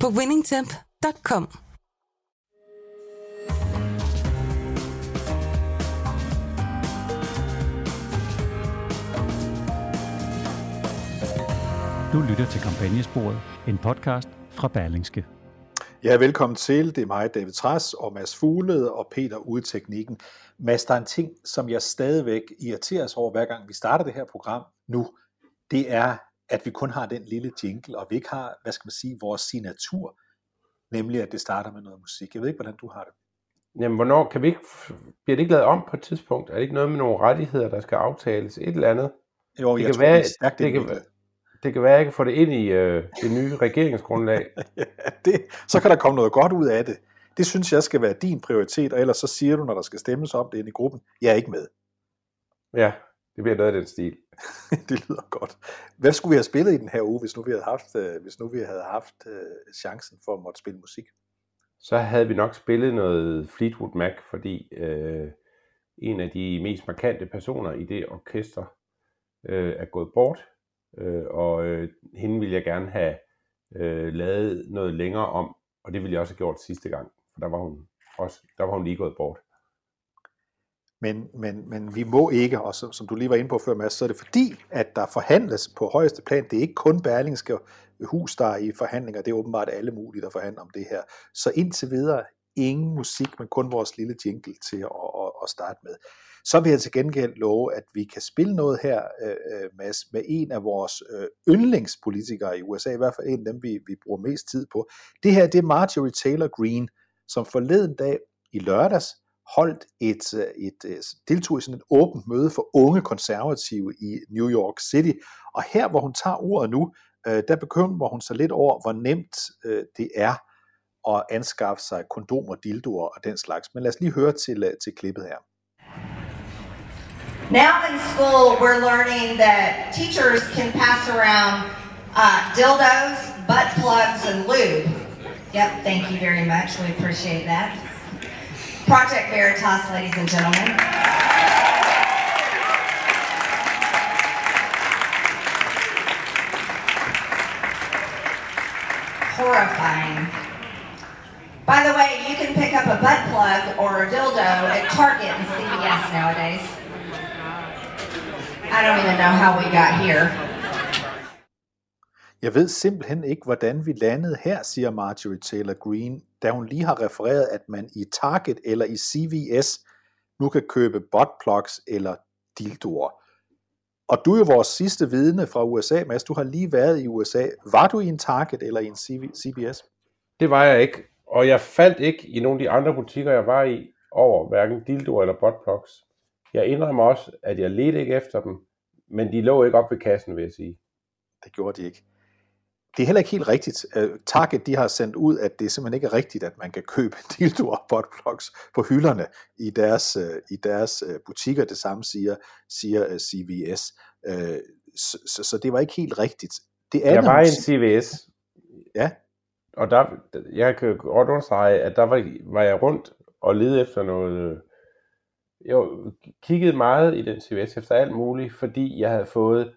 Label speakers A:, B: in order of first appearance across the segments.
A: på winningtemp.com.
B: Du lytter til Kampagnesporet, en podcast fra Berlingske.
C: Ja, velkommen til. Det er mig, David Træs og Mads Fuglede og Peter ude i teknikken. Mads, der er en ting, som jeg stadigvæk irriteres over, hver gang vi starter det her program nu. Det er, at vi kun har den lille jingle, og vi ikke har, hvad skal man sige, vores signatur, nemlig at det starter med noget musik. Jeg ved ikke, hvordan du har det.
D: Jamen, hvornår kan vi ikke, bliver det ikke lavet om på et tidspunkt? Er det ikke noget med nogle rettigheder, der skal aftales? Et eller andet?
C: Jo,
D: det
C: jeg
D: kan
C: tror,
D: være,
C: det er stærkt
D: det, kan, det kan være, at jeg kan få det ind i øh, det nye regeringsgrundlag.
C: Ja, det, så kan der komme noget godt ud af det. Det synes jeg skal være din prioritet, og ellers så siger du, når der skal stemmes om det inde i gruppen, jeg er ikke med.
D: Ja, det bliver noget af den stil.
C: det lyder godt. Hvad skulle vi have spillet i den her uge, hvis nu vi havde haft, øh, hvis nu vi havde haft øh, chancen for at måtte spille musik?
D: Så havde vi nok spillet noget Fleetwood Mac, fordi øh, en af de mest markante personer i det orkester øh, er gået bort, øh, og øh, hende ville jeg gerne have øh, lavet noget længere om, og det ville jeg også have gjort sidste gang, for der var hun, også, der var hun lige gået bort.
C: Men, men, men vi må ikke, og som, som du lige var inde på før, Mads, så er det fordi, at der forhandles på højeste plan. Det er ikke kun Berlingske Hus, der er i forhandlinger. Det er åbenbart alle mulige, der forhandler om det her. Så indtil videre, ingen musik, men kun vores lille jingle til at, at, at starte med. Så vil jeg til gengæld love, at vi kan spille noget her, øh, øh Mads, med en af vores øh, yndlingspolitikere i USA, i hvert fald en af dem, vi, vi bruger mest tid på. Det her, det er Marjorie Taylor Greene, som forleden dag i lørdags holdt et, øh, et, øh, et deltog i sådan et åbent møde for unge konservative i New York City. Og her, hvor hun tager ordet nu, øh, der bekymrer hun sig lidt over, hvor nemt øh, det er at anskaffe sig kondomer, dildoer og den slags. Men lad os lige høre til, øh, til klippet her.
E: Now in school, we're learning that teachers can pass around uh, dildos, butt plugs, and lube. Yep, thank you very much. We appreciate that. Project Veritas, ladies and gentlemen. Horrifying. By the way, you can pick up a butt plug or a dildo at Target and CVS nowadays. I don't even know how we got here.
C: Jeg ved simpelthen ikke, hvordan vi landede her, siger Marjorie Taylor Greene, da hun lige har refereret, at man i Target eller i CVS nu kan købe buttplugs eller dildoer. Og du er jo vores sidste vidne fra USA, Mads. Du har lige været i USA. Var du i en Target eller i en CV, CVS?
D: Det var jeg ikke, og jeg faldt ikke i nogle af de andre butikker, jeg var i, over hverken dildo eller buttplugs. Jeg indrømmer også, at jeg ledte ikke efter dem, men de lå ikke op ved kassen, vil jeg sige.
C: Det gjorde de ikke. Det er heller ikke helt rigtigt. Øh, Target de har sendt ud, at det simpelthen ikke er rigtigt, at man kan købe dildoer buttplugs på hylderne i deres, øh, i deres øh, butikker. Det samme siger, siger CVS. Så, så, så det var ikke helt rigtigt. Det
D: Jeg var i en CVS,
C: Ja,
D: og der, jeg kan godt understrege, at der var, var jeg rundt og lede efter noget. Jeg kiggede meget i den CVS efter alt muligt, fordi jeg havde fået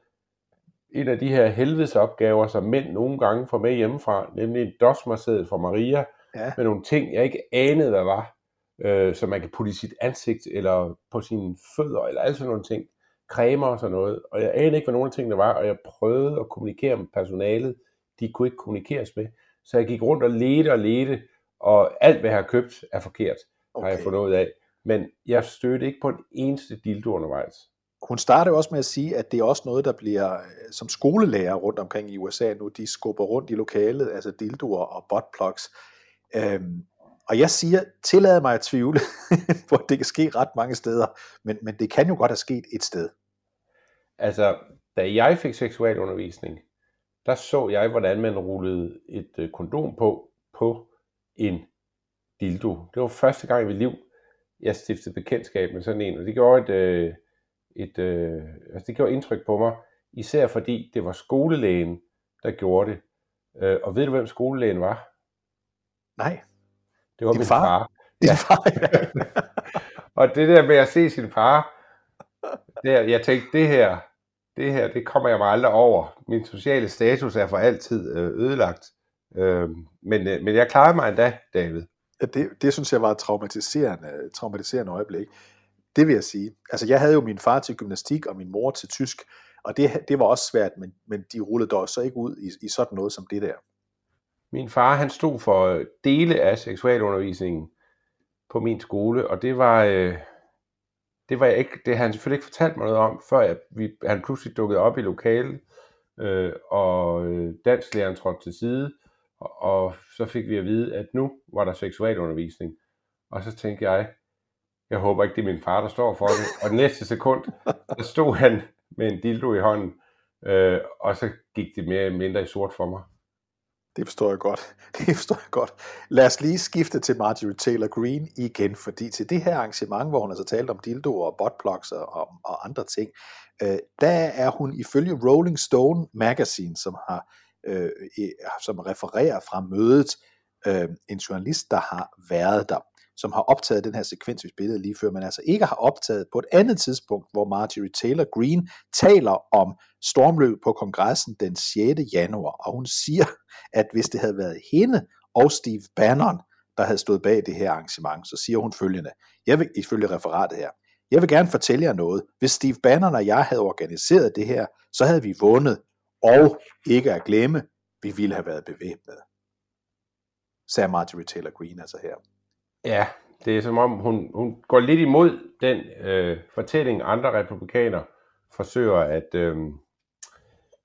D: en af de her helvedesopgaver, som mænd nogle gange får med hjemmefra, nemlig en dosmerseddel fra Maria,
C: ja.
D: med nogle ting, jeg ikke anede, hvad var, øh, som man kan putte i sit ansigt, eller på sine fødder, eller alt sådan nogle ting, cremer og sådan noget, og jeg anede ikke, hvad nogle af tingene var, og jeg prøvede at kommunikere med personalet, de kunne ikke kommunikeres med, så jeg gik rundt og ledte og ledte, og alt, hvad jeg har købt, er forkert, okay. har jeg fundet ud af. Men jeg stødte ikke på en eneste dildo undervejs.
C: Hun starter også med at sige, at det er også noget, der bliver øh, som skolelærer rundt omkring i USA nu, de skubber rundt i lokalet, altså dildoer og buttplugs. Øhm, og jeg siger, tillad mig at tvivle, for det kan ske ret mange steder, men, men det kan jo godt have sket et sted.
D: Altså, da jeg fik seksualundervisning, der så jeg, hvordan man rullede et øh, kondom på, på en dildo. Det var første gang i mit liv, jeg stiftede bekendtskab med sådan en, og det gjorde et, øh, et øh, altså det gjorde indtryk på mig, især fordi det var skolelægen, der gjorde det. Øh, og ved du, hvem skolelægen var?
C: Nej.
D: Det var
C: Din
D: min
C: far?
D: far.
C: Din far, ja.
D: Og det der med at se sin far, der, jeg tænkte, det her, det her, det kommer jeg mig aldrig over. Min sociale status er for altid øh, ødelagt. Øh, men, øh, men jeg klarede mig endda, David.
C: Ja, det, det synes jeg var et traumatiserende, traumatiserende øjeblik. Det vil jeg sige. Altså, jeg havde jo min far til gymnastik og min mor til tysk, og det, det var også svært, men, men de rullede dog så ikke ud i, i sådan noget som det der.
D: Min far, han stod for øh, dele af seksualundervisningen på min skole, og det var, øh, det var jeg ikke, det har han selvfølgelig ikke fortalt mig noget om, før jeg, vi, han pludselig dukkede op i lokalet, øh, og øh, dansklæreren trådte til side, og, og så fik vi at vide, at nu var der seksualundervisning. Og så tænkte jeg, jeg håber ikke, det er min far, der står for det. Og næste sekund, der stod han med en dildo i hånden, øh, og så gik det mere eller mindre i sort for mig.
C: Det forstår jeg godt. Det forstår jeg godt. Lad os lige skifte til Marjorie Taylor Green igen, fordi til det her arrangement, hvor hun altså talt om dildoer og buttplugs og, og, og andre ting, øh, der er hun ifølge Rolling Stone Magazine, som har øh, som refererer fra mødet, øh, en journalist, der har været der, som har optaget den her sekvens, vi spillede lige før, men altså ikke har optaget på et andet tidspunkt, hvor Marjorie Taylor Green taler om stormløb på kongressen den 6. januar, og hun siger, at hvis det havde været hende og Steve Bannon, der havde stået bag det her arrangement, så siger hun følgende, jeg vil ifølge referatet her, jeg vil gerne fortælle jer noget. Hvis Steve Bannon og jeg havde organiseret det her, så havde vi vundet, og ikke at glemme, vi ville have været bevæbnet. Sagde Marjorie Taylor Green altså her.
D: Ja, det er som om, hun, hun går lidt imod den øh, fortælling, andre republikanere forsøger at, øh,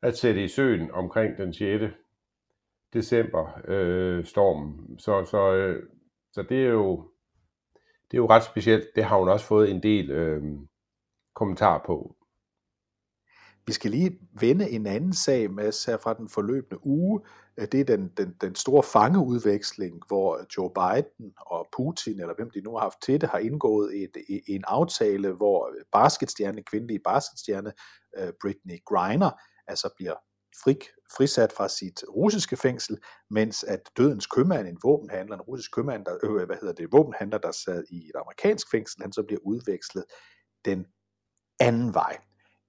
D: at sætte i søen omkring den 6. december øh, stormen. Så, så, øh, så det er jo det er jo ret specielt. Det har hun også fået en del øh, kommentar på.
C: Vi skal lige vende en anden sag, med her fra den forløbende uge. Det er den, den, den store fangeudveksling, hvor Joe Biden og Putin, eller hvem de nu har haft til det, har indgået et, en aftale, hvor basketstjerne, kvindelige basketstjerne, øh, Britney Griner, altså bliver fri, frisat fra sit russiske fængsel, mens at dødens købmand, en våbenhandler, en russisk købmand, der, øh, hvad hedder det, våbenhandler, der sad i et amerikansk fængsel, han så bliver udvekslet den anden vej.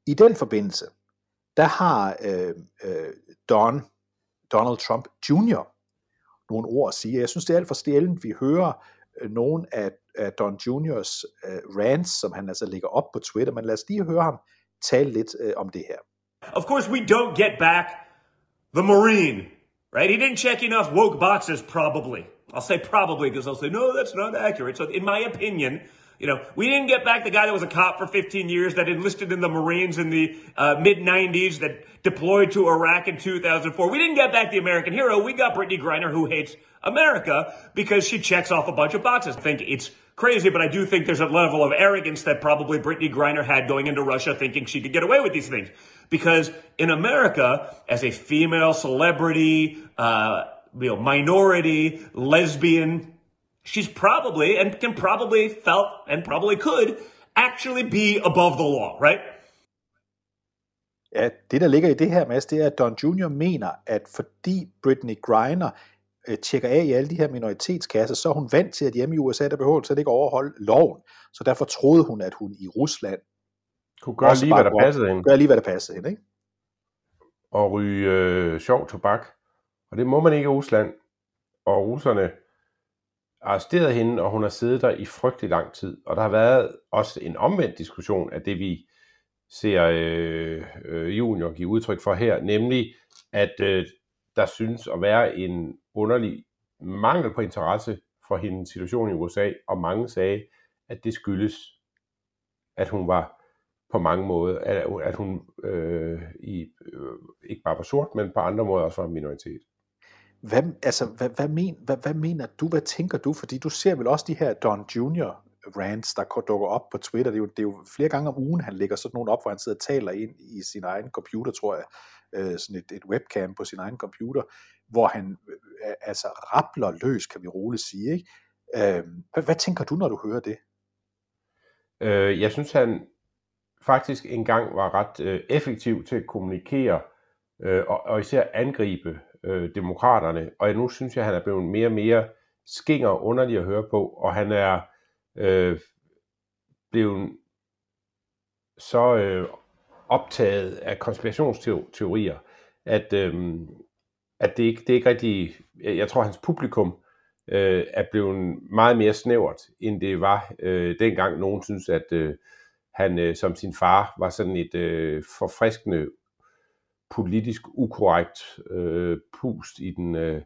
C: I den forbindelse, der har øh, øh, Don, Donald Trump Jr. nogle ord at sige. Jeg synes, det er alt for stjældent, vi hører øh, nogen nogle af, af Don Jr.'s uh, øh, rants, som han altså lægger op på Twitter, men lad os lige høre ham tale lidt uh, om det her.
F: Of course, we don't get back the Marine, right? He didn't check enough woke boxes, probably. I'll say probably because I'll say, no, that's not accurate. So, in my opinion, you know, we didn't get back the guy that was a cop for 15 years that enlisted in the Marines in the uh, mid 90s that deployed to Iraq in 2004. We didn't get back the American hero. We got Brittany Griner who hates America because she checks off a bunch of boxes. I think it's crazy, but I do think there's a level of arrogance that probably Brittany Griner had going into Russia thinking she could get away with these things. Because in America, as a female celebrity, uh, you know, minority, lesbian, she's probably and can probably felt and probably could actually be above the law, right?
C: Ja, det der ligger i det her, Mads, det er, at Don Jr. mener, at fordi Britney Griner øh, tjekker af i alle de her minoritetskasser, så er hun vant til, at hjemme i USA, der behøver hun slet ikke overholde loven. Så derfor troede hun, at hun i Rusland
D: kunne gøre lige, hvad der passede hende.
C: Gøre lige, hvad der passede hende, ikke?
D: Og ryge øh, sjov tobak. Og det må man ikke i Rusland. Og russerne arresteret hende, og hun har siddet der i frygtelig lang tid. Og der har været også en omvendt diskussion af det, vi ser øh, øh, Junior give udtryk for her, nemlig at øh, der synes at være en underlig mangel på interesse for hendes situation i USA, og mange sagde, at det skyldes, at hun var på mange måder, at, at hun øh, i, øh, ikke bare var sort, men på andre måder også var en minoritet.
C: Hvad, altså, hvad, hvad, men, hvad, hvad mener du, hvad tænker du? Fordi du ser vel også de her Don Jr. rants, der dukker op på Twitter. Det er, jo, det er jo flere gange om ugen, han lægger sådan nogle op, hvor han sidder og taler ind i sin egen computer, tror jeg, øh, sådan et, et webcam på sin egen computer, hvor han øh, øh altså rappler løs, kan vi roligt sige. Ikke? Øh, hvad, hvad tænker du, når du hører det?
D: Øh, jeg synes, han faktisk engang var ret øh, effektiv til at kommunikere øh, og, og især angribe øh, demokraterne. Og nu synes jeg, han er blevet mere og mere skinger underlig at høre på, og han er øh, blevet så øh, optaget af konspirationsteorier, at, øh, at det, ikke, det er ikke rigtig, jeg tror hans publikum øh, er blevet meget mere snævert, end det var øh, dengang nogen synes, at øh, han øh, som sin far var sådan et øh, forfriskende politisk ukorrekt øh, pust i den, øh,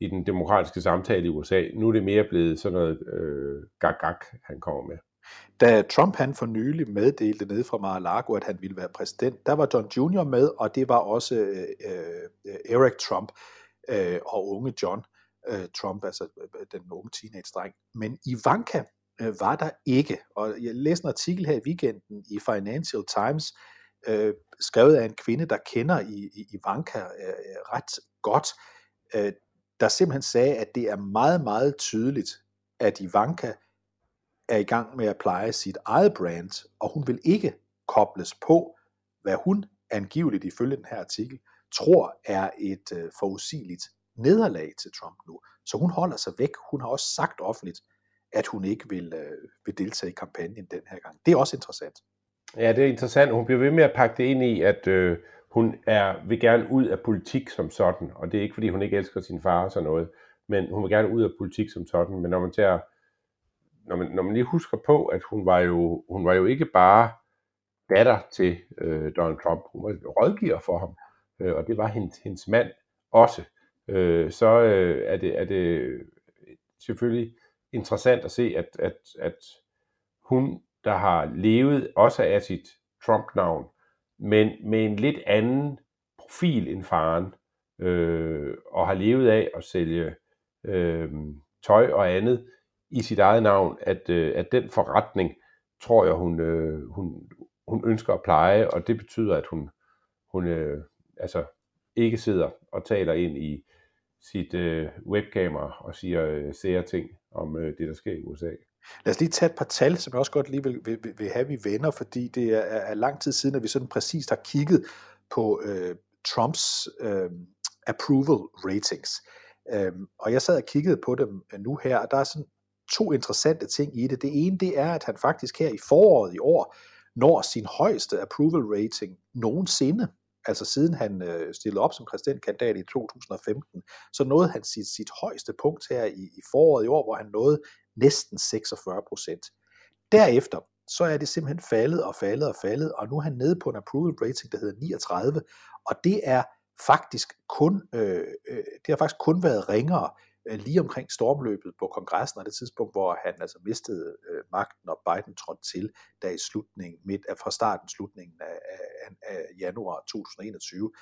D: i den demokratiske samtale i USA. Nu er det mere blevet sådan noget øh, gag-gag, han kommer med.
C: Da Trump han for nylig meddelte ned fra Mar-a-Lago, at han ville være præsident, der var John Jr. med, og det var også øh, øh, Eric Trump øh, og unge John øh, Trump, altså øh, den unge teenage-dreng. Men Ivanka øh, var der ikke, og jeg læste en artikel her i weekenden i Financial Times, øh, Øh, skrevet af en kvinde, der kender i, i Ivanka øh, ret godt, øh, der simpelthen sagde, at det er meget, meget tydeligt, at Ivanka er i gang med at pleje sit eget brand, og hun vil ikke kobles på, hvad hun angiveligt ifølge den her artikel tror er et øh, forudsigeligt nederlag til Trump nu. Så hun holder sig væk. Hun har også sagt offentligt, at hun ikke vil, øh, vil deltage i kampagnen den her gang. Det er også interessant.
D: Ja, det er interessant. Hun bliver ved med at pakke det ind i, at øh, hun er, vil gerne ud af politik som sådan, og det er ikke fordi hun ikke elsker sin far og sådan noget, men hun vil gerne ud af politik som sådan, men når man tager når man, når man lige husker på, at hun var jo, hun var jo ikke bare datter til øh, Donald Trump, hun var rådgiver for ham, øh, og det var hendes, hendes mand også, øh, så øh, er, det, er det øh, selvfølgelig interessant at se, at, at, at hun, der har levet også af sit Trump-navn, men med en lidt anden profil end faren, øh, og har levet af at sælge øh, tøj og andet i sit eget navn, at, øh, at den forretning, tror jeg, hun, øh, hun, hun ønsker at pleje, og det betyder, at hun, hun øh, altså ikke sidder og taler ind i sit øh, webkamera og siger øh, sære ting om øh, det, der sker i USA.
C: Lad os lige tage et par tal, som jeg også godt lige vil, vil, vil have, vi venner, fordi det er, er lang tid siden, at vi sådan præcist har kigget på øh, Trumps øh, approval ratings. Øh, og jeg sad og kiggede på dem øh, nu her, og der er sådan to interessante ting i det. Det ene, det er, at han faktisk her i foråret i år når sin højeste approval rating nogensinde. Altså siden han øh, stillede op som præsidentkandidat i 2015, så nåede han sit, sit højeste punkt her i, i foråret i år, hvor han nåede næsten 46 procent. Derefter, så er det simpelthen faldet og faldet og faldet, og nu er han nede på en approval rating, der hedder 39, og det er faktisk kun, øh, øh, det har faktisk kun været ringere øh, lige omkring stormløbet på kongressen, og det tidspunkt, hvor han altså mistede øh, magten, og Biden trådte til, da i slutningen, midt af, fra starten slutningen af, af, af januar 2021.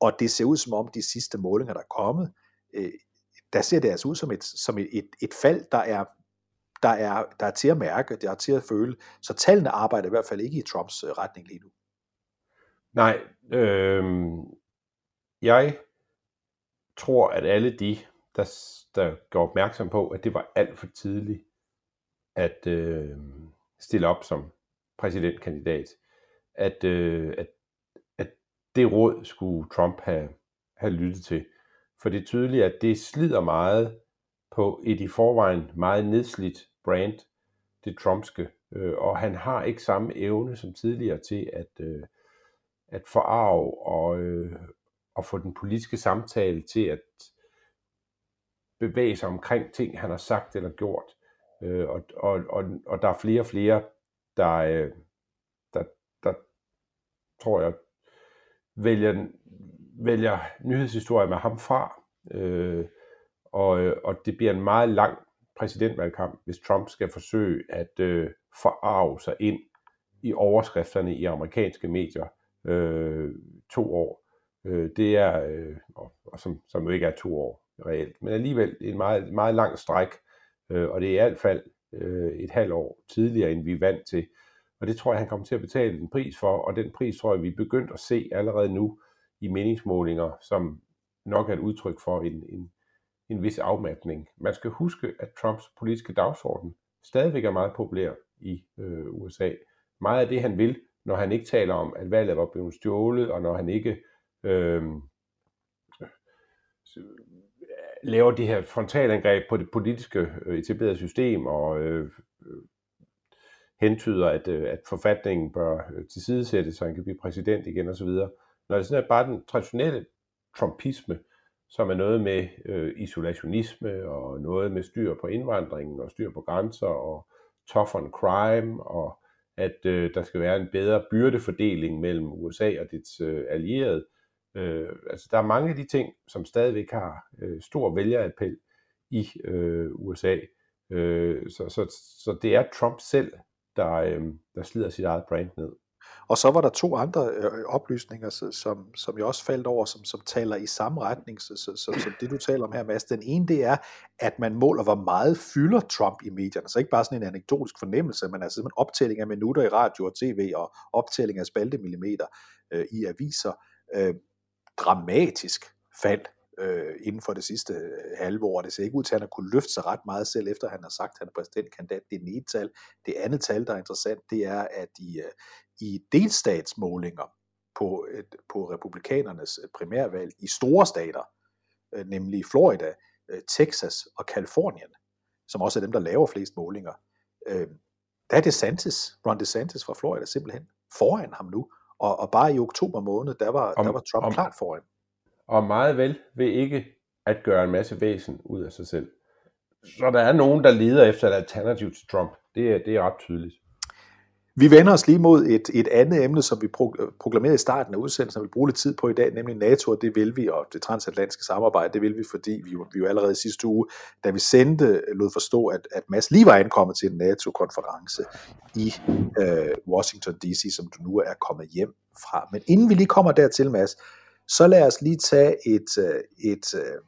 C: Og det ser ud som om de sidste målinger, der er kommet, øh, der ser det altså ud som et, som et, et, et fald, der er der er, der er til at mærke, der er til at føle. Så tallene arbejder i hvert fald ikke i Trumps øh, retning lige nu.
D: Nej, øh, jeg tror, at alle de, der, der går opmærksom på, at det var alt for tidligt at øh, stille op som præsidentkandidat, at, øh, at, at det råd skulle Trump have, have lyttet til. For det er tydeligt, at det slider meget på et i forvejen meget nedslidt brand, det trumpske, øh, og han har ikke samme evne som tidligere til at, øh, at forarve og, øh, og få den politiske samtale til at bevæge sig omkring ting, han har sagt eller gjort. Øh, og, og, og, og der er flere og flere, der, øh, der, der tror jeg, vælger, vælger nyhedshistorier med ham fra. Øh, og, øh, og det bliver en meget lang præsidentvalgkamp, hvis Trump skal forsøge at øh, forarve sig ind i overskrifterne i amerikanske medier øh, to år. Øh, det er, øh, og, og som, som jo ikke er to år reelt, men alligevel en meget, meget lang stræk, øh, og det er i hvert fald øh, et halvt år tidligere, end vi er vant til. Og det tror jeg, han kommer til at betale en pris for, og den pris tror jeg, vi er begyndt at se allerede nu i meningsmålinger, som nok er et udtryk for en, en, en vis afmatning. Man skal huske, at Trumps politiske dagsorden stadigvæk er meget populær i øh, USA. Meget af det, han vil, når han ikke taler om, at valget var blevet stjålet, og når han ikke øh, laver de her frontalangreb på det politiske øh, etablerede system, og øh, hentyder, at, øh, at forfatningen bør øh, tilsidesættes, så han kan blive præsident igen osv. Når det sådan er bare den traditionelle trumpisme, som er noget med øh, isolationisme og noget med styr på indvandringen og styr på grænser og tough on crime og at øh, der skal være en bedre byrdefordeling mellem USA og dets øh, allierede. Øh, altså der er mange af de ting, som stadigvæk har øh, stor vælgerappel i øh, USA. Øh, så, så, så det er Trump selv, der, øh, der slider sit eget brand ned.
C: Og så var der to andre øh, oplysninger, som, som jeg også faldt over, som, som taler i samme retning, så, så, så, så det du taler om her, Mads. Den ene, det er, at man måler, hvor meget fylder Trump i medierne. Så ikke bare sådan en anekdotisk fornemmelse, men altså simpelthen optælling af minutter i radio og tv, og optælling af spaltemillimeter øh, i aviser. Øh, dramatisk fald øh, inden for det sidste øh, halve år. Det ser ikke ud til, at han har kunne løfte sig ret meget selv, efter han har sagt, at han er præsidentkandidat. Det er det ene tal. Det andet tal, der er interessant, det er, at i, øh, i delstatsmålinger på, et, på republikanernes øh, primærvalg i store stater, øh, nemlig Florida, øh, Texas og Kalifornien, som også er dem, der laver flest målinger, øh, der er DeSantis, Ron DeSantis fra Florida simpelthen foran ham nu. Og, og bare i oktober måned, der var, om, der var Trump om, klart foran
D: og meget vel ved ikke at gøre en masse væsen ud af sig selv. Så der er nogen, der leder efter et alternativ til Trump. Det er, det er ret tydeligt.
C: Vi vender os lige mod et, et andet emne, som vi pro, proklamerede i starten af udsendelsen, og vi bruger lidt tid på i dag, nemlig NATO, og det vil vi, og det transatlantiske samarbejde, det vil vi, fordi vi, vi jo allerede sidste uge, da vi sendte, lod forstå, at, at Mads lige var ankommet til en NATO-konference i øh, Washington D.C., som du nu er kommet hjem fra. Men inden vi lige kommer dertil, Mads, så lad os lige tage et, øh, et, øh,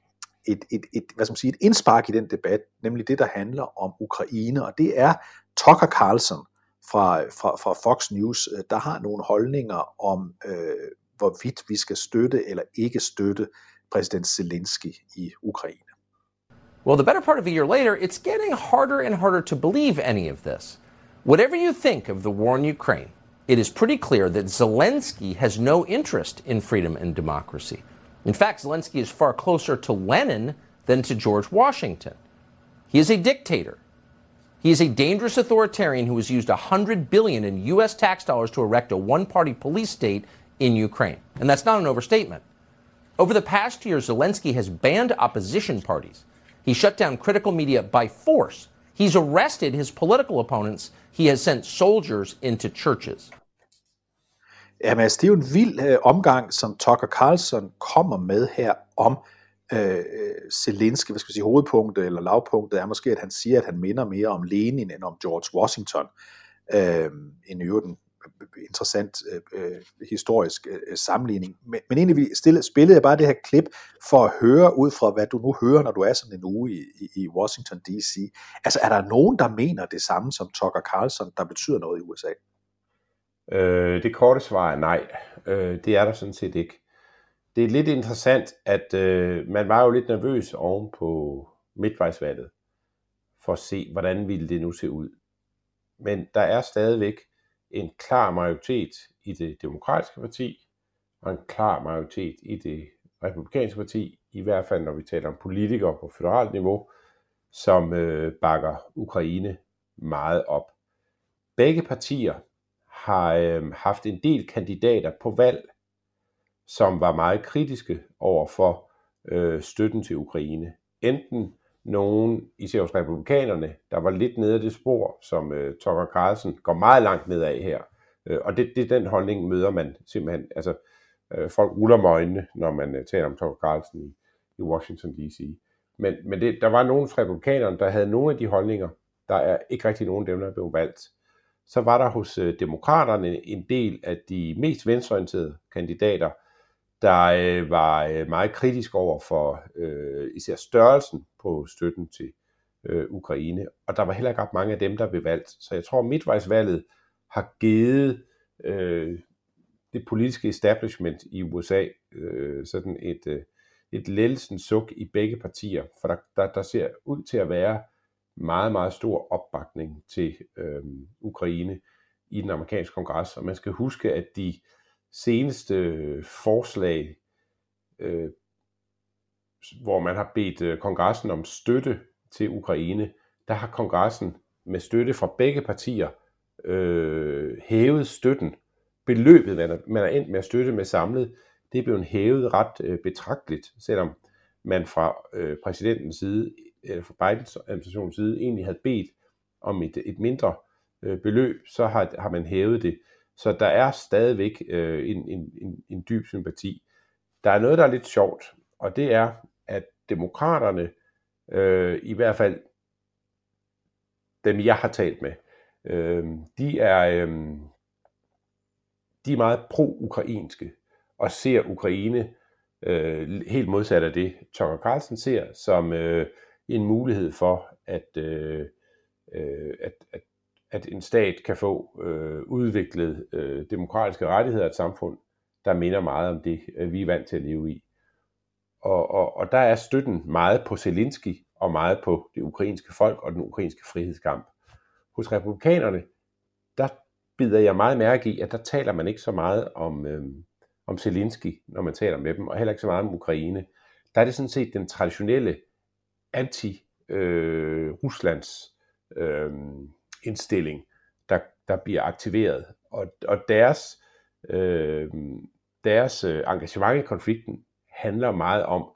C: et, et, et, hvad skal man sige, et indspark i den debat, nemlig det, der handler om Ukraine, og det er Tucker Carlson fra, fra, fra Fox News, øh, der har nogle holdninger om, øh, hvorvidt vi skal støtte eller ikke støtte præsident Zelensky i Ukraine.
G: Well, the better part of a year later, it's getting harder and harder to believe any of this. Whatever you think of the war in Ukraine, it is pretty clear that Zelensky has no interest in freedom and democracy. In fact, Zelensky is far closer to Lenin than to George Washington. He is a dictator. He is a dangerous authoritarian who has used 100 billion in US tax dollars to erect a one-party police state in Ukraine. And that's not an overstatement. Over the past year, Zelensky has banned opposition parties. He shut down critical media by force. He's arrested his political opponents He has sent soldiers into churches.
C: Jamen, altså, det er jo en vild øh, omgang, som Tucker Carlson kommer med her om øh, øh Zelensky, hvad skal vi sige, hovedpunktet eller lavpunktet er måske, at han siger, at han minder mere om Lenin end om George Washington. Øh, en øvrigt interessant øh, øh historisk øh, øh, sammenligning. Men, men egentlig stille, spillede jeg bare det her klip for at høre ud fra, hvad du nu hører, når du er sådan en uge i, i, i Washington D.C. Altså er der nogen, der mener det samme som Tucker Carlson, der betyder noget i USA?
D: Øh, det korte svar er nej. Øh, det er der sådan set ikke. Det er lidt interessant, at øh, man var jo lidt nervøs oven på midtvejsvalget, for at se, hvordan ville det nu se ud. Men der er stadigvæk en klar majoritet i det demokratiske parti, og en klar majoritet i det republikanske parti, i hvert fald når vi taler om politikere på federalt niveau, som øh, bakker Ukraine meget op. Begge partier har øh, haft en del kandidater på valg, som var meget kritiske over for øh, støtten til Ukraine. Enten nogen, især hos republikanerne, der var lidt nede af det spor, som øh, Tucker Carlson går meget langt ned af her. Øh, og det, det den holdning møder man simpelthen. Altså, øh, folk ruller med øjnene, når man øh, taler om Tucker Carlson i, i Washington D.C. Men, men det, der var nogle af republikanerne, der havde nogle af de holdninger. Der er ikke rigtig nogen af dem, der blev valgt. Så var der hos øh, demokraterne en del af de mest venstreorienterede kandidater, der øh, var øh, meget kritisk over for øh, især størrelsen på støtten til øh, Ukraine. Og der var heller ikke ret mange af dem, der blev valgt. Så jeg tror, at midtvejsvalget har givet øh, det politiske establishment i USA øh, sådan et, øh, et lettelsens suk i begge partier, for der, der, der ser ud til at være meget, meget stor opbakning til øh, Ukraine i den amerikanske kongres, og man skal huske, at de seneste øh, forslag, øh, hvor man har bedt øh, kongressen om støtte til Ukraine, der har kongressen med støtte fra begge partier øh, hævet støtten. Beløbet, man er, man er endt med at støtte med samlet, det er blevet hævet ret øh, betragteligt, selvom man fra øh, præsidentens side, eller fra Bidens administrations side, egentlig havde bedt om et, et mindre øh, beløb, så har, har man hævet det. Så der er stadigvæk øh, en, en, en, en dyb sympati. Der er noget, der er lidt sjovt, og det er, at demokraterne, øh, i hvert fald dem jeg har talt med, øh, de er øh, de er meget pro-ukrainske og ser Ukraine øh, helt modsat af det, Tucker Carlson ser som øh, en mulighed for, at, øh, øh at, at, at en stat kan få øh, udviklet øh, demokratiske rettigheder af et samfund, der minder meget om det, øh, vi er vant til at leve i. Og, og, og der er støtten meget på Zelensky og meget på det ukrainske folk og den ukrainske frihedskamp. Hos republikanerne, der bider jeg meget mærke i, at der taler man ikke så meget om, øh, om Zelensky, når man taler med dem, og heller ikke så meget om Ukraine. Der er det sådan set den traditionelle anti-Ruslands øh, øh, indstilling, der, der bliver aktiveret. Og, og deres, øh, deres øh, engagement i konflikten handler meget om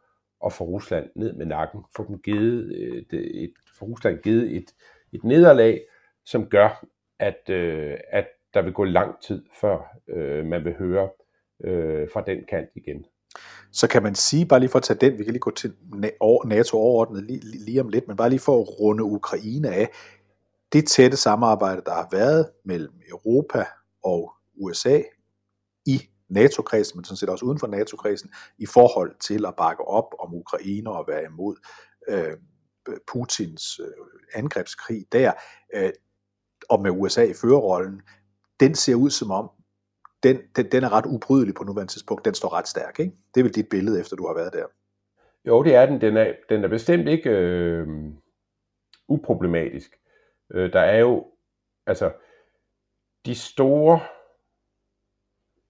D: at få Rusland ned med nakken, få dem givet øh, et, et, for Rusland givet et, et nederlag, som gør, at, øh, at der vil gå lang tid, før øh, man vil høre øh, fra den kant igen.
C: Så kan man sige, bare lige for at tage den, vi kan lige gå til NATO overordnet lige, lige om lidt, men bare lige for at runde Ukraine af, det tætte samarbejde, der har været mellem Europa og USA i NATO-kredsen, men sådan set også uden for NATO-kredsen, i forhold til at bakke op om Ukraine og være imod øh, Putins øh, angrebskrig der, øh, og med USA i førerrollen, den ser ud som om, den, den, den er ret ubrydelig på nuværende tidspunkt. Den står ret stærk, ikke? Det er vel dit billede, efter du har været der.
D: Jo, det er den. Den er, den er bestemt ikke øh, uproblematisk. Øh, der er jo, altså, de store,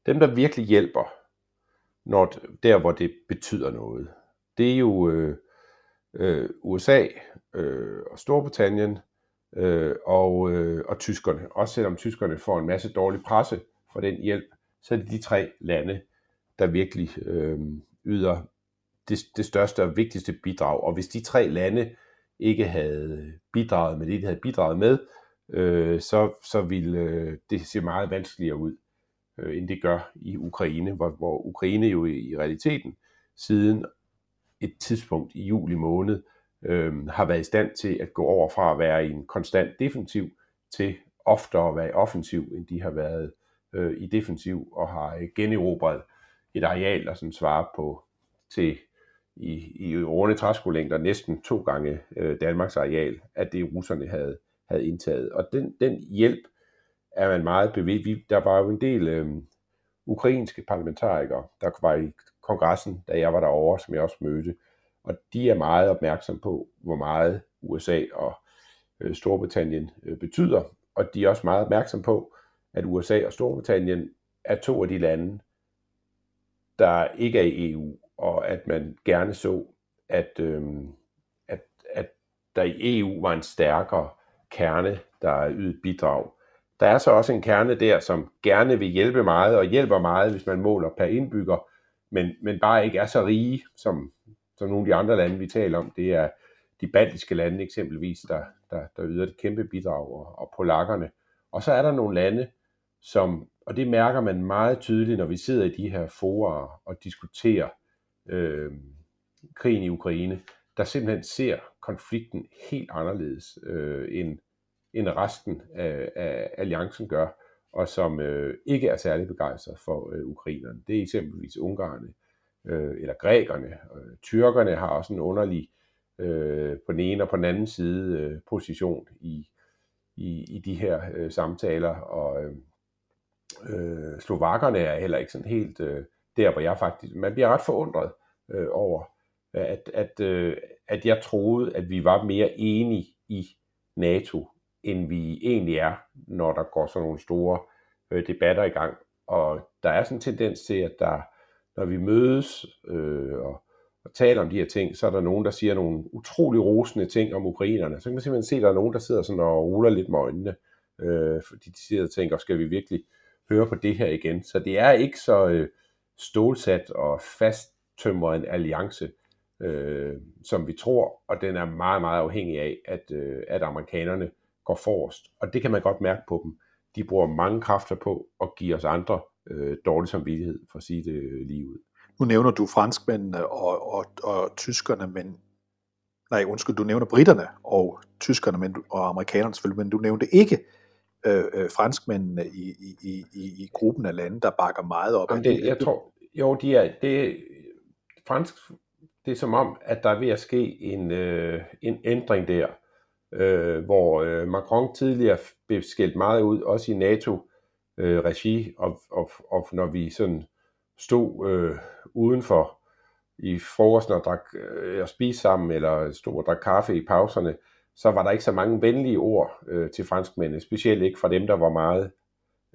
D: dem der virkelig hjælper, når, der hvor det betyder noget, det er jo øh, øh, USA øh, og Storbritannien øh, og, øh, og tyskerne. Også selvom tyskerne får en masse dårlig presse for den hjælp, så er det de tre lande, der virkelig øh, yder det, det største og vigtigste bidrag. Og hvis de tre lande ikke havde bidraget med det, de havde bidraget med, øh, så, så ville øh, det se meget vanskeligere ud, øh, end det gør i Ukraine, hvor, hvor Ukraine jo i, i realiteten siden et tidspunkt i juli måned øh, har været i stand til at gå over fra at være i en konstant defensiv til oftere at være i offensiv, end de har været øh, i defensiv og har øh, generobret et areal, der sådan svarer på til i, i runde træskolængder næsten to gange øh, Danmarks areal, at det russerne havde, havde indtaget. Og den, den hjælp er man meget bevidst. Der var jo en del øh, ukrainske parlamentarikere, der var i kongressen, da jeg var derovre, som jeg også mødte, og de er meget opmærksom på, hvor meget USA og øh, Storbritannien øh, betyder, og de er også meget opmærksom på, at USA og Storbritannien er to af de lande, der ikke er i EU, og at man gerne så, at, øh, at, at der i EU var en stærkere kerne, der ydede bidrag. Der er så også en kerne der, som gerne vil hjælpe meget, og hjælper meget, hvis man måler per indbygger, men, men bare ikke er så rige, som, som nogle af de andre lande, vi taler om. Det er de baltiske lande eksempelvis, der, der, der yder et kæmpe bidrag, og, og polakkerne. Og så er der nogle lande, som, og det mærker man meget tydeligt, når vi sidder i de her forer og diskuterer øh, krigen i Ukraine, der simpelthen ser konflikten helt anderledes øh, end, end resten af, af alliancen gør, og som øh, ikke er særlig begejstret for øh, ukrainerne. Det er eksempelvis ungarerne, øh, eller grækerne. Øh, tyrkerne har også en underlig øh, på den ene og på den anden side øh, position i, i, i de her øh, samtaler, og øh, øh, slovakkerne er heller ikke sådan helt øh, der, hvor jeg faktisk, man bliver ret forundret øh, over, øh, at, at, øh, at jeg troede, at vi var mere enige i NATO, end vi egentlig er, når der går sådan nogle store øh, debatter i gang. Og der er sådan en tendens til, at der, når vi mødes øh, og, og taler om de her ting, så er der nogen, der siger nogle utrolig rosende ting om ukrainerne. Så kan man simpelthen se, at der er nogen, der sidder sådan og ruller lidt med øjnene, øh, fordi de sidder og tænker, skal vi virkelig høre på det her igen? Så det er ikke så øh, stålsat og fasttømret en alliance, øh, som vi tror, og den er meget, meget afhængig af, at, øh, at amerikanerne går forrest. Og det kan man godt mærke på dem. De bruger mange kræfter på at give os andre øh, dårlig samvittighed, for at sige det lige ud.
C: Nu nævner du franskmændene og, og, og tyskerne, men nej, undskyld, du nævner britterne og tyskerne men, og amerikanerne selvfølgelig, men du nævnte ikke øh, øh, franskmændene i, i, i, i gruppen af lande, der bakker meget op.
D: Jamen det, jeg tror, jo, de er, det, fransk, det er som om, at der er ved at ske en, øh, en ændring der, øh, hvor øh, Macron tidligere blev skældt meget ud, også i NATO-regi, øh, og, og, og når vi sådan stod øh, udenfor i frokosten og, drak, øh, og spiste sammen, eller stod og drak kaffe i pauserne, så var der ikke så mange venlige ord øh, til franskmændene, specielt ikke fra dem, der var meget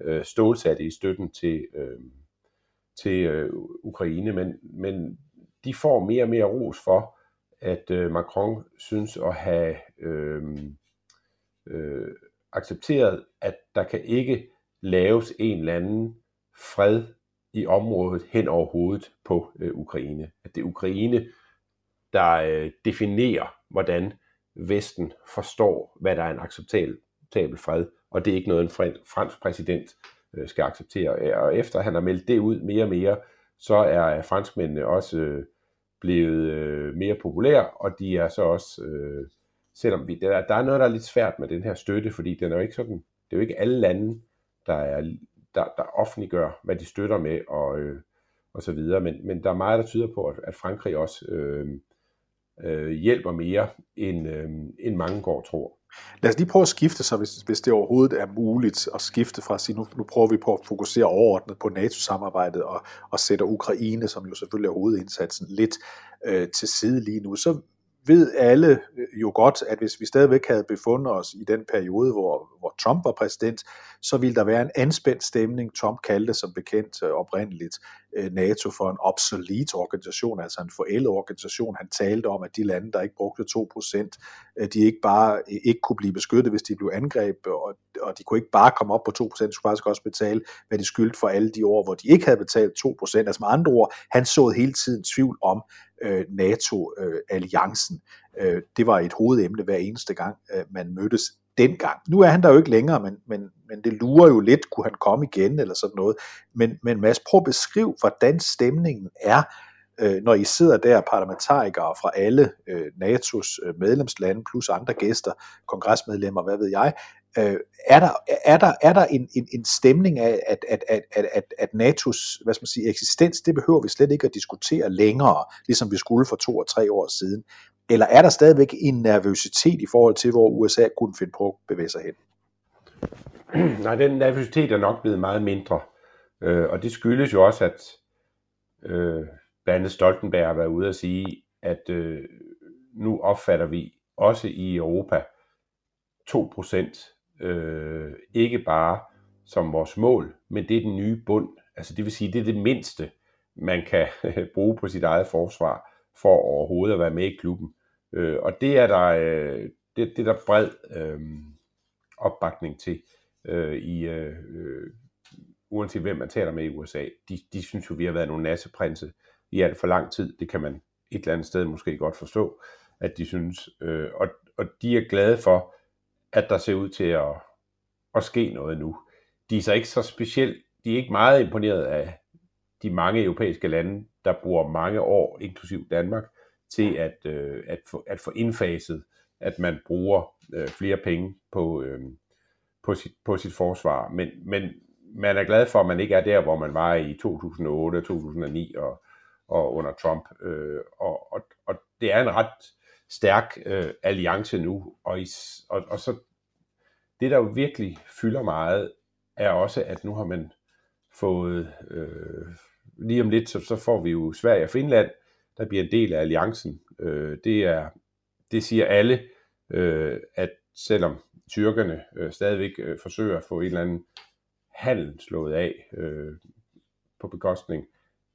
D: øh, stålsatte i støtten til, øh, til øh, Ukraine, men, men de får mere og mere ros for, at øh, Macron synes at have øh, øh, accepteret, at der kan ikke laves en eller anden fred i området hen over hovedet på øh, Ukraine. At det er Ukraine, der øh, definerer, hvordan Vesten forstår, hvad der er en acceptabel fred, og det er ikke noget, en fransk præsident øh, skal acceptere. Og efter han har meldt det ud mere og mere, så er franskmændene også øh, blevet øh, mere populære, og de er så også, selvom vi, der, der er noget, der er lidt svært med den her støtte, fordi den er jo ikke sådan, det er jo ikke alle lande, der, er, der, der offentliggør, hvad de støtter med, og, og så videre, men, men der er meget, der tyder på, at, at Frankrig også øh, øh, hjælper mere, end, øh, end mange går tror.
C: Lad os lige prøve at skifte så, hvis, hvis det overhovedet er muligt at skifte fra at sige, nu, nu prøver vi på at fokusere overordnet på NATO-samarbejdet og, og sætter Ukraine, som jo selvfølgelig er hovedindsatsen, lidt øh, til side lige nu. Så ved alle øh, jo godt, at hvis vi stadigvæk havde befundet os i den periode, hvor, hvor Trump var præsident, så ville der være en anspændt stemning. Trump kaldte som bekendt øh, oprindeligt Øh, NATO for en obsolete organisation, altså en forældet organisation. Han talte om, at de lande, der ikke brugte 2%, de ikke bare øh, ikke kunne blive beskyttet, hvis de blev angrebet, og, og de kunne ikke bare komme op på 2%, de skulle faktisk også betale, hvad de skyldte for alle de år, hvor de ikke havde betalt 2%. Altså med andre ord, han så hele tiden tvivl om øh, NATO-alliancen. Øh, øh, det var et hovedemne hver eneste gang, øh, man mødtes dengang. Nu er han der jo ikke længere, men, men, men det lurer jo lidt, kunne han komme igen eller sådan noget. Men, men Mads, prøv at beskriv, hvordan stemningen er, øh, når I sidder der parlamentarikere fra alle øh, NATO's øh, medlemslande, plus andre gæster, kongresmedlemmer, hvad ved jeg, øh, er der, er der, er der en, en, en stemning af, at, at, at, at, at, at NATO's hvad skal man sige, eksistens, det behøver vi slet ikke at diskutere længere, ligesom vi skulle for to og tre år siden. Eller er der stadigvæk en nervøsitet i forhold til, hvor USA kunne finde på at bevæge sig hen?
D: Nej, den nervøsitet er nok blevet meget mindre. Øh, og det skyldes jo også, at øh, blandt andet Stoltenberg har været ude at sige, at øh, nu opfatter vi også i Europa 2% øh, ikke bare som vores mål, men det er den nye bund. Altså det vil sige, det er det mindste, man kan bruge på sit eget forsvar for overhovedet at være med i klubben. Øh, og det er der, øh, det, det er der bred øh, opbakning til øh, i øh, uanset hvem man taler med i USA. De, de synes jo, vi har været nogle nasseprinse i alt for lang tid. Det kan man et eller andet sted måske godt forstå, at de synes. Øh, og, og de er glade for, at der ser ud til at, at ske noget nu. De er så ikke så specielt, de er ikke meget imponeret af de mange europæiske lande, der bruger mange år, inklusiv Danmark, til at, øh, at, få, at få indfaset, at man bruger øh, flere penge på, øh, på, sit, på sit forsvar. Men, men man er glad for, at man ikke er der, hvor man var i 2008, 2009 og, og under Trump. Øh, og, og, og det er en ret stærk øh, alliance nu, og, i, og, og så det, der jo virkelig fylder meget, er også, at nu har man fået, øh, lige om lidt, så, så får vi jo Sverige og Finland, der bliver en del af alliancen. Øh, det, er, det siger alle, øh, at selvom tyrkerne øh, stadigvæk øh, forsøger at få en eller anden handel slået af øh, på bekostning,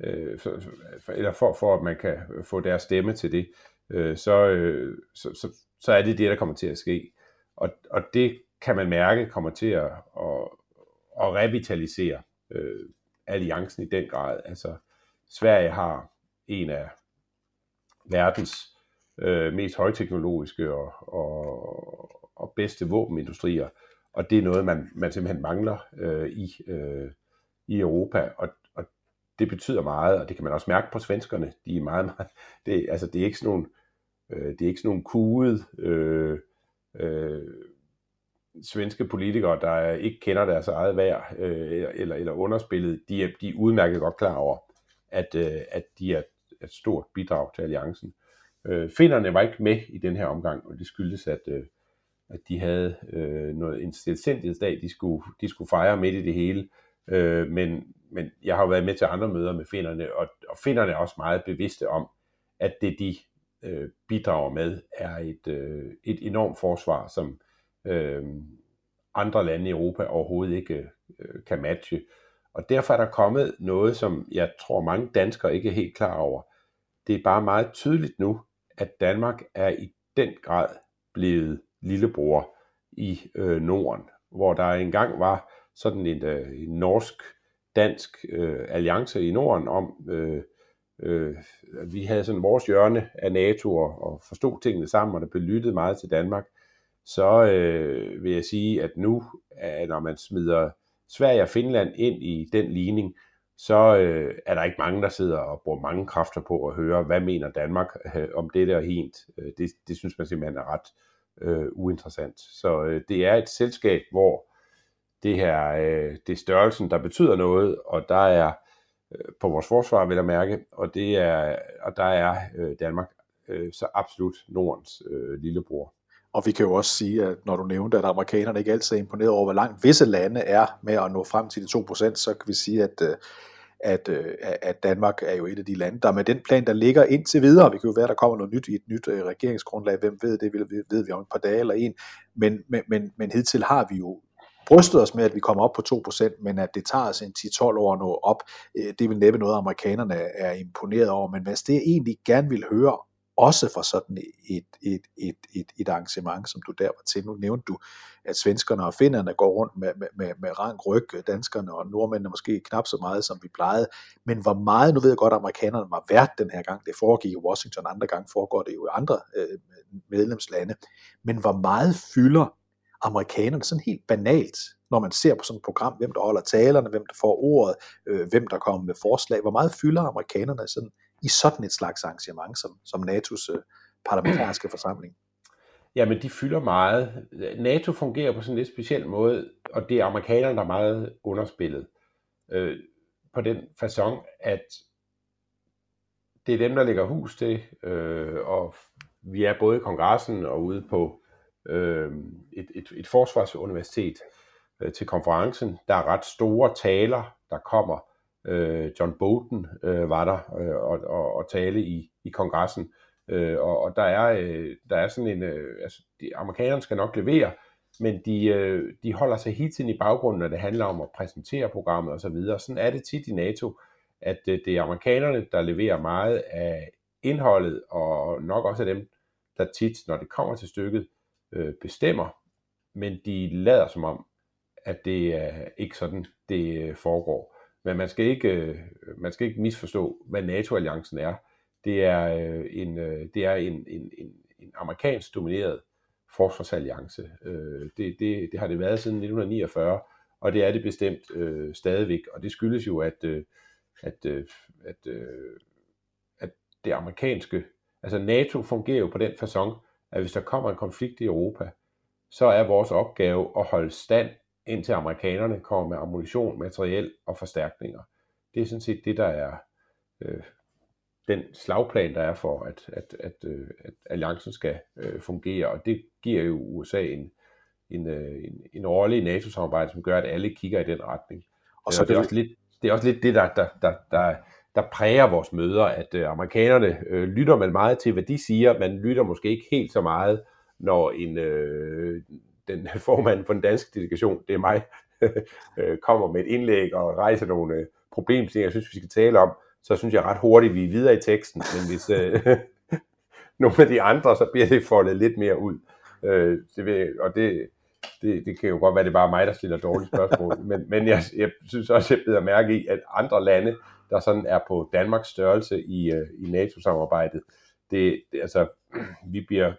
D: øh, for, for, eller for, for at man kan få deres stemme til det, øh, så, øh, så, så, så er det det, der kommer til at ske. Og, og det kan man mærke kommer til at, at, at revitalisere øh, alliancen i den grad. Altså, Sverige har en af verdens øh, mest højteknologiske og, og, og bedste våbenindustrier, og det er noget, man, man simpelthen mangler øh, i, øh, i Europa, og, og det betyder meget, og det kan man også mærke på svenskerne. De er meget, meget det, altså, det er ikke sådan nogle, øh, det er ikke sådan nogle kuget øh, øh, svenske politikere, der ikke kender deres eget værd øh, eller, eller underspillet, de er, de er udmærket godt klar over, at, øh, at de er et stort bidrag til alliancen. Øh, Finderne var ikke med i den her omgang, og det skyldes, at, øh, at de havde øh, noget, en selvstændighedsdag, de skulle, de skulle fejre midt i det hele. Øh, men, men jeg har jo været med til andre møder med finderne, og, og finderne er også meget bevidste om, at det de øh, bidrager med, er et, øh, et enormt forsvar, som øh, andre lande i Europa overhovedet ikke øh, kan matche. Og derfor er der kommet noget, som jeg tror mange danskere ikke er helt klar over. Det er bare meget tydeligt nu, at Danmark er i den grad blevet lillebror i øh, Norden, hvor der engang var sådan en, øh, en norsk-dansk øh, alliance i Norden om, øh, øh, vi havde sådan vores hjørne af NATO og, og forstod tingene sammen, og der blev lyttet meget til Danmark så øh, vil jeg sige, at nu, øh, når man smider Sverige og Finland ind i den ligning, så øh, er der ikke mange, der sidder og bruger mange kræfter på at høre, hvad mener Danmark øh, om det der helt. Øh, det, det synes man simpelthen er ret øh, uinteressant. Så øh, det er et selskab, hvor det her øh, det er størrelsen, der betyder noget, og der er øh, Øh, på vores forsvar, vil jeg mærke, og, det er, og der er øh, Danmark øh, så absolut Nordens øh, lillebror.
C: Og vi kan jo også sige, at når du nævnte, at amerikanerne ikke altid er imponeret over, hvor langt visse lande er med at nå frem til de 2%, så kan vi sige, at, øh, at, øh, at Danmark er jo et af de lande, der med den plan, der ligger indtil videre, vi kan jo være, at der kommer noget nyt i et nyt regeringsgrundlag, hvem ved det, ved vi om et par dage eller en, men, men, men, men hidtil har vi jo brystet os med, at vi kommer op på 2%, men at det tager os en 10-12 år at nå op, øh, det vil næppe noget, amerikanerne er imponeret over. Men hvis det egentlig gerne vil høre også for sådan et, et, et, et, et arrangement, som du der var til. Nu nævnte du, at svenskerne og finnerne går rundt med, med, med, med rank ryg, danskerne og nordmændene måske knap så meget, som vi plejede, men hvor meget, nu ved jeg godt, at amerikanerne var værd den her gang, det foregik i Washington, andre gange foregår det jo i andre øh, medlemslande, men hvor meget fylder amerikanerne sådan helt banalt, når man ser på sådan et program, hvem der holder talerne, hvem der får ordet, øh, hvem der kommer med forslag, hvor meget fylder amerikanerne sådan i sådan et slags arrangement som, som NATO's øh, parlamentariske forsamling?
D: Jamen, de fylder meget. NATO fungerer på sådan en lidt speciel måde, og det er amerikanerne, der er meget underspillet. Øh, på den façon, at det er dem, der lægger hus til, øh, og vi er både i kongressen og ude på øh, et, et, et forsvarsuniversitet øh, til konferencen. Der er ret store taler, der kommer Øh, John Bolton øh, var der øh, og, og, og tale i, i kongressen. Øh, og, og der er, øh, der er sådan en, øh, altså de, amerikanerne skal nok levere, men de, øh, de holder sig hele tiden i baggrunden, når det handler om at præsentere programmet osv. Så videre. sådan er det tit i NATO, at øh, det er amerikanerne, der leverer meget af indholdet, og nok også af dem, der tit, når det kommer til stykket, øh, bestemmer, men de lader som om, at det er ikke sådan, det øh, foregår. Men man skal ikke, øh, man skal ikke misforstå, hvad NATO-alliancen er. Det er øh, en, øh, det er en, en, en, en amerikansk domineret forsvarsalliance. Øh, det, det, det har det været siden 1949, og det er det bestemt øh, stadigvæk. Og det skyldes jo, at, øh, at, øh, at, øh, at det amerikanske, altså NATO fungerer jo på den façon, at hvis der kommer en konflikt i Europa, så er vores opgave at holde stand indtil amerikanerne kommer med ammunition, materiel og forstærkninger. Det er sådan set det, der er øh, den slagplan, der er for, at, at, at, øh, at alliancen skal øh, fungere, og det giver jo USA en, en, øh, en, en rolle i NATO-samarbejdet, som gør, at alle kigger i den retning. Og så det, er også lidt, det er også lidt det, der, der, der, der, der præger vores møder, at øh, amerikanerne øh, lytter man meget til, hvad de siger, man lytter måske ikke helt så meget, når en, øh, den formand for den danske delegation, det er mig, øh, kommer med et indlæg og rejser nogle øh, problemstillinger, jeg synes, vi skal tale om, så synes jeg ret hurtigt, vi er videre i teksten, men hvis øh, nogle af de andre, så bliver det foldet lidt mere ud. Øh, det vil, og det, det, det kan jo godt være, det er bare mig, der stiller dårlige spørgsmål, men, men jeg, jeg synes også, jeg beder mærke i, at andre lande, der sådan er på Danmarks størrelse i, øh, i NATO-samarbejdet, det, det, altså, vi bliver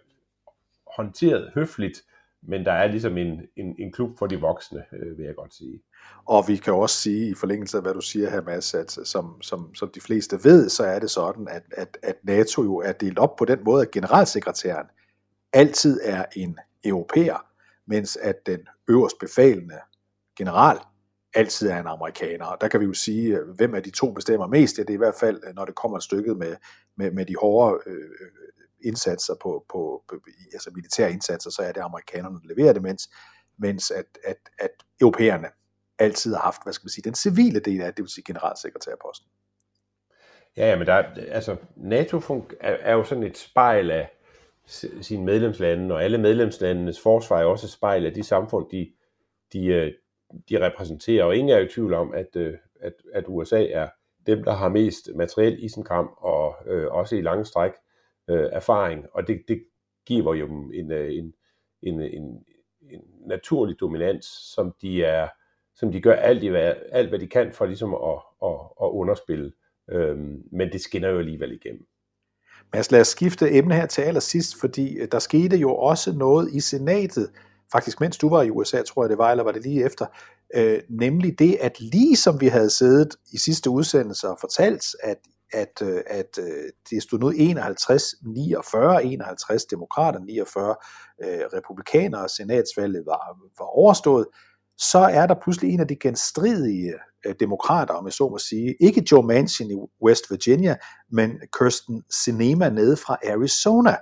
D: håndteret høfligt, men der er ligesom en, en, en klub for de voksne, øh, vil jeg godt sige.
C: Og vi kan også sige, i forlængelse af hvad du siger her, Mads, at som, som, som de fleste ved, så er det sådan, at, at, at NATO jo er delt op på den måde, at generalsekretæren altid er en europæer, mens at den øverst befalende general altid er en amerikaner. Og der kan vi jo sige, øh, hvem af de to bestemmer mest. Ja, det er i hvert fald, øh, når det kommer et stykke med, med, med de hårde øh, indsatser på, på, på altså militære indsatser, så er det amerikanerne, der leverer det, mens, mens at, at, at europæerne altid har haft, hvad skal man sige, den civile del af det, vil sige generalsekretærposten.
D: Ja, ja, men der, altså, NATO er, er jo sådan et spejl af sine medlemslande, og alle medlemslandenes forsvar er også et spejl af de samfund, de, de, øh, de repræsenterer, og ingen er i tvivl om, at, øh, at, at USA er dem, der har mest materiel isenkram, og øh, også i lange stræk øh, erfaring, og det, det giver jo dem en, øh, en, en, en, en naturlig dominans, som de er som de gør alt, alt hvad de kan for ligesom at, at, at underspille. Øhm, men det skinner jo alligevel igennem.
C: Mads, lad os skifte emne her til allersidst, fordi øh, der skete jo også noget i senatet, faktisk mens du var i USA, tror jeg det var, eller var det lige efter, øh, nemlig det, at lige som vi havde siddet i sidste udsendelse og fortalt, at at, øh, at øh, det stod nu 51, 49, 51 demokrater, 49 øh, republikanere, senatsvalget var, var overstået, så er der pludselig en af de genstridige øh, demokrater, om jeg så må sige, ikke Joe Manchin i West Virginia, men Kirsten Sinema nede fra Arizona,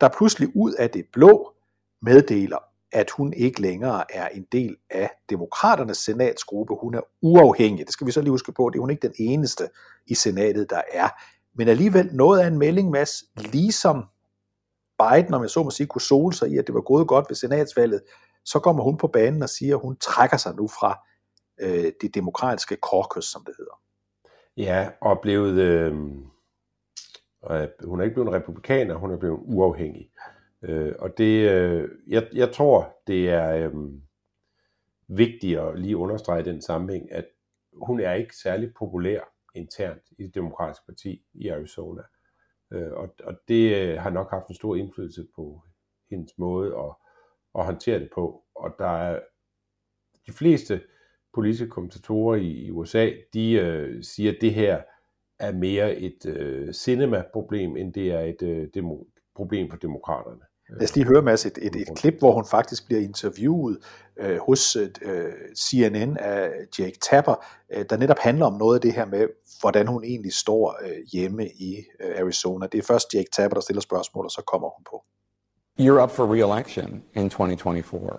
C: der pludselig ud af det blå meddeler, at hun ikke længere er en del af demokraternes senatsgruppe. Hun er uafhængig. Det skal vi så lige huske på. Det er hun ikke den eneste i senatet, der er. Men alligevel noget af en melding, Mads, ligesom Biden, om jeg så må sige, kunne sole sig i, at det var gået godt ved senatsvalget, så kommer hun på banen og siger, at hun trækker sig nu fra øh, det demokratiske caucus, som det hedder.
D: Ja, og blevet, øh, øh hun er ikke blevet en republikaner, hun er blevet uafhængig. Øh, og det, øh, jeg, jeg tror, det er øh, vigtigt at lige understrege den sammenhæng, at hun er ikke særlig populær internt i det demokratiske parti i Arizona. Øh, og, og det øh, har nok haft en stor indflydelse på hendes måde at, at håndtere det på. Og der er de fleste politiske kommentatorer i, i USA, de øh, siger, at det her er mere et øh, cinema-problem, end det er et øh, demo, problem for demokraterne.
C: Lad os lige høre, Mads, et, et, et klip, hvor hun faktisk bliver interviewet øh, hos øh, CNN af Jake Tapper, øh, der netop handler om noget af det her med, hvordan hun egentlig står øh, hjemme i øh, Arizona. Det er først Jake Tapper, der stiller spørgsmål, og så kommer hun på.
H: You're up for re-election in 2024.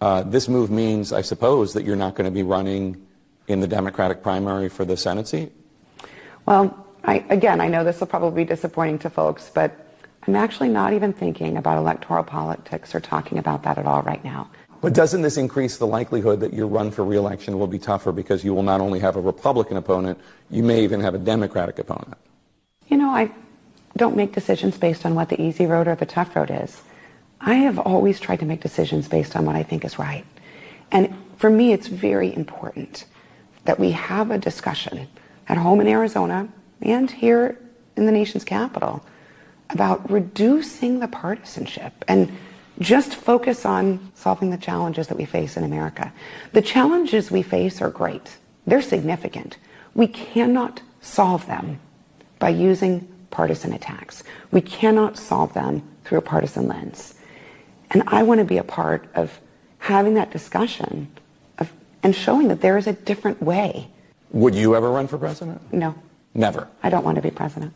H: Uh, this move means, I suppose, that you're not going to be running in the Democratic primary for the Senate seat?
I: Well, I, again, I know this will probably be disappointing to folks, but I'm actually not even thinking about electoral politics or talking about that at all right now.
H: But doesn't this increase the likelihood that your run for reelection will be tougher because you will not only have a Republican opponent, you may even have a Democratic opponent?
I: You know, I don't make decisions based on what the easy road or the tough road is. I have always tried to make decisions based on what I think is right. And for me, it's very important that we have a discussion at home in Arizona and here in the nation's capital about reducing the partisanship and just focus on solving the challenges that we face in America. The challenges we face are great. They're significant. We cannot solve them by using partisan attacks. We cannot solve them through a partisan lens. And I want to be a part of having that discussion of, and showing that there is a different way.
H: Would you ever run for president?
I: No.
H: Never.
I: I don't want to be president.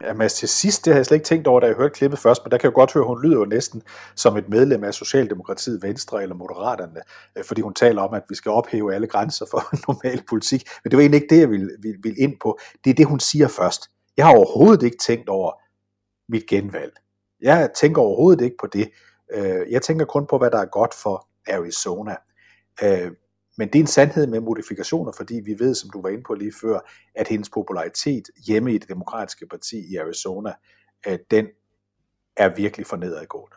C: Jamen til sidst, det har jeg slet ikke tænkt over, da jeg hørte klippet først, men der kan jeg jo godt høre, at hun lyder jo næsten som et medlem af Socialdemokratiet, Venstre eller Moderaterne, øh, fordi hun taler om, at vi skal ophæve alle grænser for normal politik. Men det var egentlig ikke det, jeg ville, ville, ville ind på. Det er det, hun siger først. Jeg har overhovedet ikke tænkt over mit genvalg. Jeg tænker overhovedet ikke på det. Øh, jeg tænker kun på, hvad der er godt for Arizona. Øh, men det er en sandhed med modifikationer, fordi vi ved, som du var inde på lige før, at hendes popularitet hjemme i det demokratiske parti i Arizona, den er virkelig for nedadgående.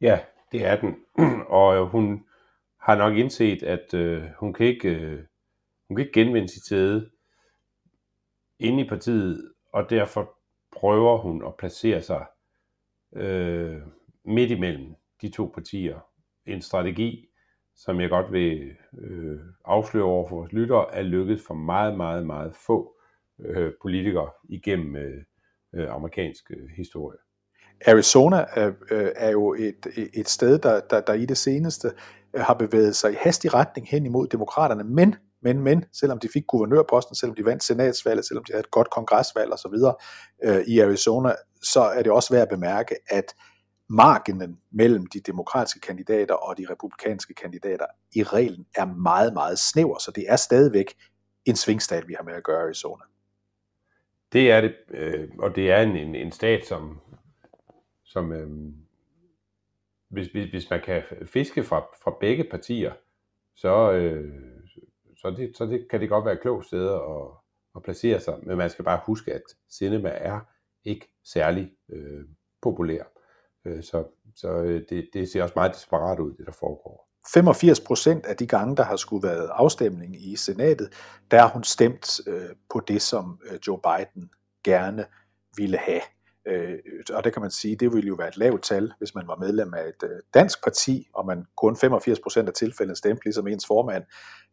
D: Ja, det er den. Og øh, hun har nok indset, at øh, hun kan ikke øh, hun kan ikke genvinde sit sæde inde i partiet, og derfor prøver hun at placere sig øh, midt imellem de to partier. En strategi, som jeg godt vil øh, afsløre over for vores lyttere, er lykkedes for meget, meget, meget få øh, politikere igennem øh, øh, amerikansk øh, historie.
C: Arizona er, øh, er jo et, et sted, der, der, der i det seneste øh, har bevæget sig i hastig retning hen imod demokraterne, men, men, men, selvom de fik guvernørposten, selvom de vandt senatsvalget, selvom de havde et godt kongresvalg osv. Øh, i Arizona, så er det også værd at bemærke, at øh, marginen mellem de demokratiske kandidater og de republikanske kandidater i reglen er meget, meget snæver, så det er stadigvæk en svingstat, vi har med at gøre i Arizona.
D: Det er det, øh, og det er en, en, en stat, som, som øh, hvis, hvis, hvis man kan fiske fra, fra begge partier, så, øh, så, det, så det, kan det godt være et klogt sted at, at placere sig, men man skal bare huske, at cinema er ikke særlig øh, populær. Øh, så så øh, det, det ser også meget desperat ud, det der foregår.
C: 85 procent af de gange, der har skulle været afstemning i senatet, der har hun stemt øh, på det, som øh, Joe Biden gerne ville have. Øh, og det kan man sige, det ville jo være et lavt tal, hvis man var medlem af et øh, dansk parti, og man kun 85 procent af tilfældene stemte, ligesom ens formand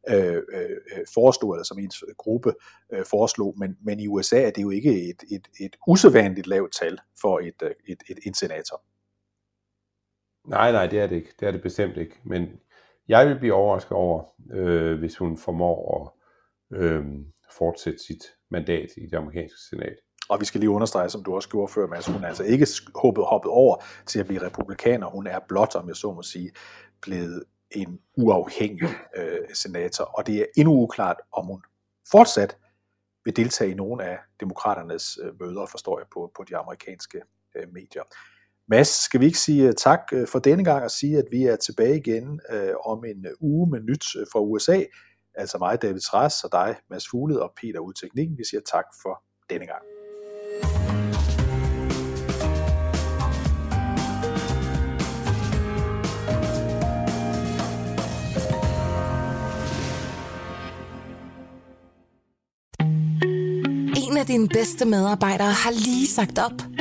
C: øh, øh, foreslog, eller som ens gruppe øh, foreslog. Men, men i USA er det jo ikke et, et, et usædvanligt lavt tal for et, et, et, et, en senator.
D: Nej, nej, det er det ikke. Det er det bestemt ikke. Men jeg vil blive overrasket over, øh, hvis hun formår at øh, fortsætte sit mandat i det amerikanske senat.
C: Og vi skal lige understrege, som du også gjorde før, Mads, hun er altså ikke hoppet, hoppet over til at blive republikaner. Hun er blot, om jeg så må sige, blevet en uafhængig øh, senator. Og det er endnu uklart, om hun fortsat vil deltage i nogle af demokraternes øh, møder, forstår jeg på, på de amerikanske øh, medier. Mads, skal vi ikke sige øh, tak øh, for denne gang og sige, at vi er tilbage igen øh, om en øh, uge med nyt fra USA. Altså mig, David Træs, og dig, Mads Fugled og Peter ud teknikken. Vi siger tak for denne gang.
A: En af dine bedste medarbejdere har lige sagt op.